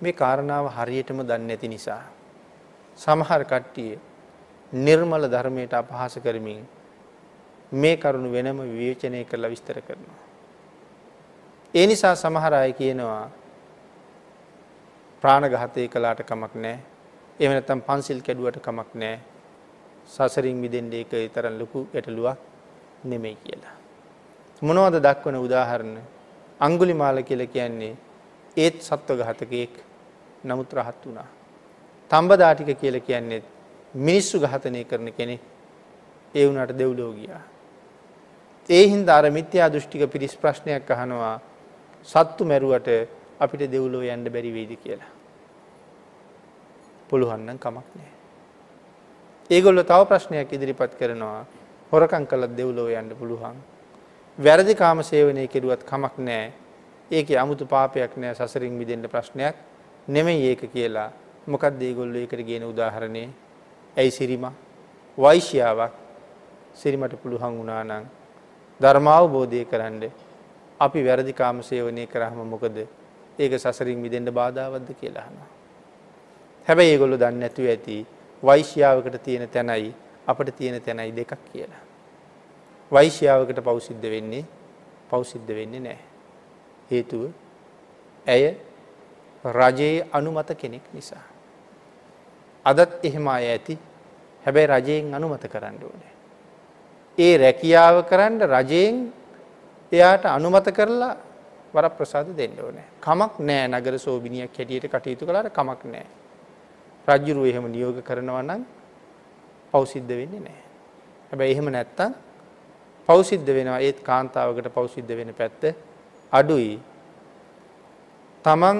මේ කාරණාව හරියටම දන්නේ නැති නිසා සමහර කට්ටිය නිර්මල ධර්මයට අපහාස කරමින් මේ කරුණු වෙනම විවේචනය කරලා විස්තර කරනවා. ඒ නිසා සමහර අය කියනවා ප්‍රාණඝාතය කළාට කමක් නැහැ. එහෙම නැත්නම් පන්සිල් කැඩුවට කමක් නැහැ. සසරින් මිදෙන්න ඒක තරම් ලොකු ගැටලුවක් නෙමෙයි කියලා. මොනවද දක්වන උදාහරණ? අඟුලිමාල කියලා කියන්නේ ඒත් සත්ව ඝාතකයෙක් නමුත් රහත් වුණා. තඹදාටික කියලා කියන්නේ මිනිස්සු ඝාතනය කරන කෙනෙක්. ඒ වුණාට දෙව්ලෝ ගියා. ඒ හින්දා අර මිත්‍යා දෘෂ්ටික පිරිස් ප්‍රශ්නයක් අහනවා සත්තු මැරුවට අපිට දෙව්ලෝ යන්න බැරි වෙයිද කියලා. පුළුවන් නම් කමක් නැහැ. ඒගොල්ලෝ තව ප්‍රශ්නයක් ඉදිරිපත් කරනවා හොරකම් කළත් දෙව්ලෝ යන්න පුළුවන්. වැරදි කාම සේවනය කෙරුවත් කමක් නැහැ. ඒකේ 아무තු පාපයක් නැහැ සසරින් මිදෙන්න ප්‍රශ්නයක් නෙමෙයි ඒක කියලා. මොකක්ද ඒගොල්ලෝ ඒකට කියන උදාහරණේ? ඇයි සිරිමා වෛශ්‍යාවක් සිරිමට පුළුවන් වුණා නම් ධර්මාවබෝධය කරන්න අපි වැරදි කාම සේවනය කරාම මොකද ඒක සසරින් මිදෙන්න බාධාවත්ද කියලා අහනවා. හැබැයි ඒගොල්ලෝ දන්නේ නැතුව ඇති වෛශ්‍යාවකට තියෙන තැනයි අපිට තියෙන තැනයි දෙකක් කියලා. වෛශ්‍යාවකට පව් සිද්ධ වෙන්නේ පව් සිද්ධ වෙන්නේ නැහැ. හේතුව ඇය රජයේ අනුමත කෙනෙක් නිසා. අදත් එහෙම අය ඇති. හැබැයි රජයෙන් අනුමත කරන්න ඕනේ. ඒ රැකියාව කරන්න රජයෙන් එයාට අනුමත කරලා වරප්‍රසාද දෙන්න ඕනේ. කමක් නෑ නගර සෝබිනියක් හැටියට කටයුතු කළාට කමක් නෑ. රජුරු එහෙම නියෝග කරනවා නම් පව් සිද්ධ වෙන්නේ නැහැ. හැබැයි එහෙම නැත්තම් පව් සිද්ධ වෙනවා ඒත් කාන්තාවකට පව් සිද්ධ වෙන පැත්ත අඩුයි. තමන්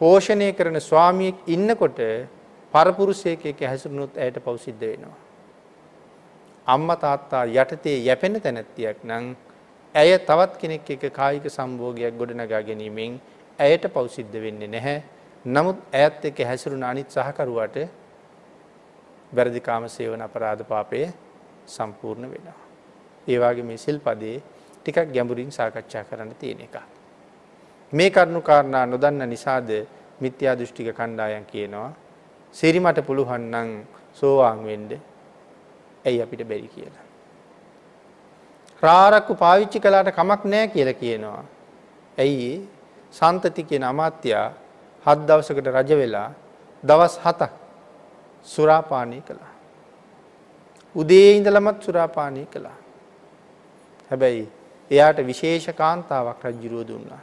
පෝෂණය කරන ස්වාමියෙක් ඉන්නකොට පරපුරුෂයෙක් එක්ක හැසිරුණොත් ඇයට පව් සිද්ධ වෙනවා. අම්මා තාත්තා යටතේ යැපෙන තැනැත්තියක් නම් ඇය තවත් කෙනෙක් එක්ක කායික සම්භෝගයක් ගොඩනගා ගැනීමෙන් ඇයට පව් සිද්ධ වෙන්නේ නැහැ. නමුත් ඇයත් එක්ක හැසිරුණ අනිත් සහකරුවාට වැරදි කාම සේවන අපරාධ පාපය සම්පූර්ණ වෙනවා. ඒ වගේ මේ සිල්පදේ ටිකක් ගැඹුරින් සාකච්ඡා කරන්න තියෙන එක. මේ කරුණු කාරණා නොදන්න නිසාද මිත්‍යා දෘෂ්ටික කණ්ඩායම් කියනවා සිරිමට පුළුවන් නම් සෝවාන් වෙන්න ඇයි අපිට බැරි කියලා. රාරක්කු පාවිච්චි කළාට කමක් නැහැ කියලා කියනවා. ඇයි සන්තති කියන අමාත්‍යා හත් දවසකට රජ වෙලා දවස් 7ක් සුරාපානය කළා. උදේ ඉඳලමත් සුරාපානය කළා. හැබැයි එයාට විශේෂ කාන්තාවක් රජුරුව දුන්නා.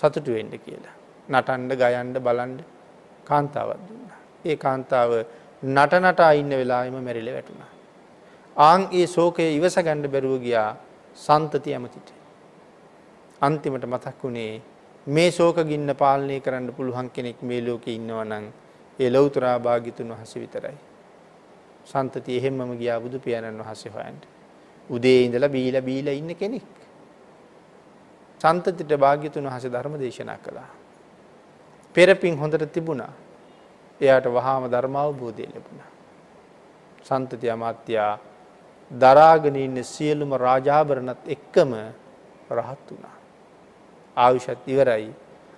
සතුටු වෙන්න කියලා. නටන්න, ගයන්න, බලන්න කාන්තාවක් දුන්නා. ඒ කාන්තාව නට නටා ඉන්න වෙලාවෙම මැරිලා වැටුණා. ආන් ඒ ශෝකය ඉවස ගන්න බැරුව ගියා සන්තති ඇමතිට. අන්තිමට මතක් වුණේ මේ ශෝක ගින්න පාලනය කරන්න පුළුවන් කෙනෙක් මේ ලෝකේ ඉන්නවා නම් ඒ ලෞතර භාග්‍යතුන් වහන්සේ විතරයි. සන්තති එහෙම්මම ගියා බුදු පියාණන් වහන්සේ හොයන්න. උදේ ඉඳලා බීලා බීලා ඉන්න කෙනෙක්. සන්තතිට භාග්‍යතුන් වහන්සේ ධර්ම දේශනා කළා. පෙරපින් හොඳට තිබුණා. එයාට වහාම ධර්ම අවබෝධය ලැබුණා. සන්තති අමාත්‍යා දරාගෙන ඉන්න සියලුම රාජාභරණත් එක්කම රහත් වුණා. ආයුෂත් ඉවරයි.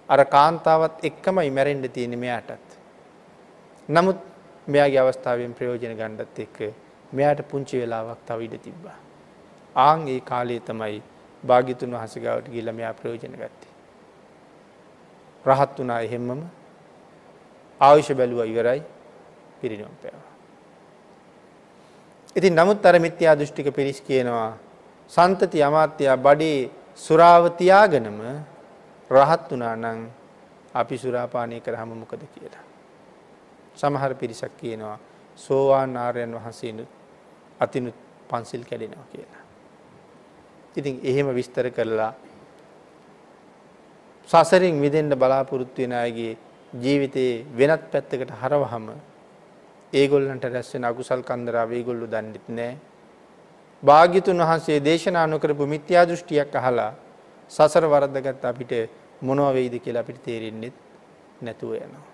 අර කාන්තාවත් එක්කමයි මැරෙන්න තියෙන්නේ මෙයාටත්. නමුත් මෙයාගේ අවස්ථාවෙන් ප්‍රයෝජන ගන්නත් එක්ක මෙයාට පුංචි වෙලාවක් තව ඉඩ තිබ්බා. ආන් ඒ කාලයේ තමයි භාග්‍යතුන් වහන්සේ ගාවට ගිහිල්ලා මෙයා ප්‍රයෝජන ගත්තේ. රහත් වුණා එහෙම්මම ආයුෂ බැලුවා ඉවරයි පිරිනොම් පෑවා. ඉතින් නමුත් අර මිත්‍යා දෘෂ්ටික පිරිස් කියනවා සන්තති අමාත්‍යා බඩේ සුරාව තියාගෙනම රහත් වුණා නම් අපි සුරාපානය කරාම මොකද කියලා. සමහර පිරිසක් කියනවා සෝවාන් ආර්යයන් වහන්සේනුත් අතිනුත් පන්සිල් කැඩෙනවා කියලා. ඉතින් එහෙම විස්තර කරලා සසරින් මිදෙන්න බලාපොරොත්තු වෙන අයගේ ජීවිතේ වෙනත් පැත්තකට හරවහම ඒගොල්ලන්ට රැස් වෙන අකුසල් කන්දරාව ඒගොල්ලෝ දන්නෙත් නැහැ. භාග්‍යතුන් වහන්සේ දේශනා නොකරපු මිත්‍යා දෘෂ්ටියක් අහලා සසර වරද්දගත් අපිට මොනව වෙයිද කියලා අපිට තේරෙන්නේ නැතුව යනවා.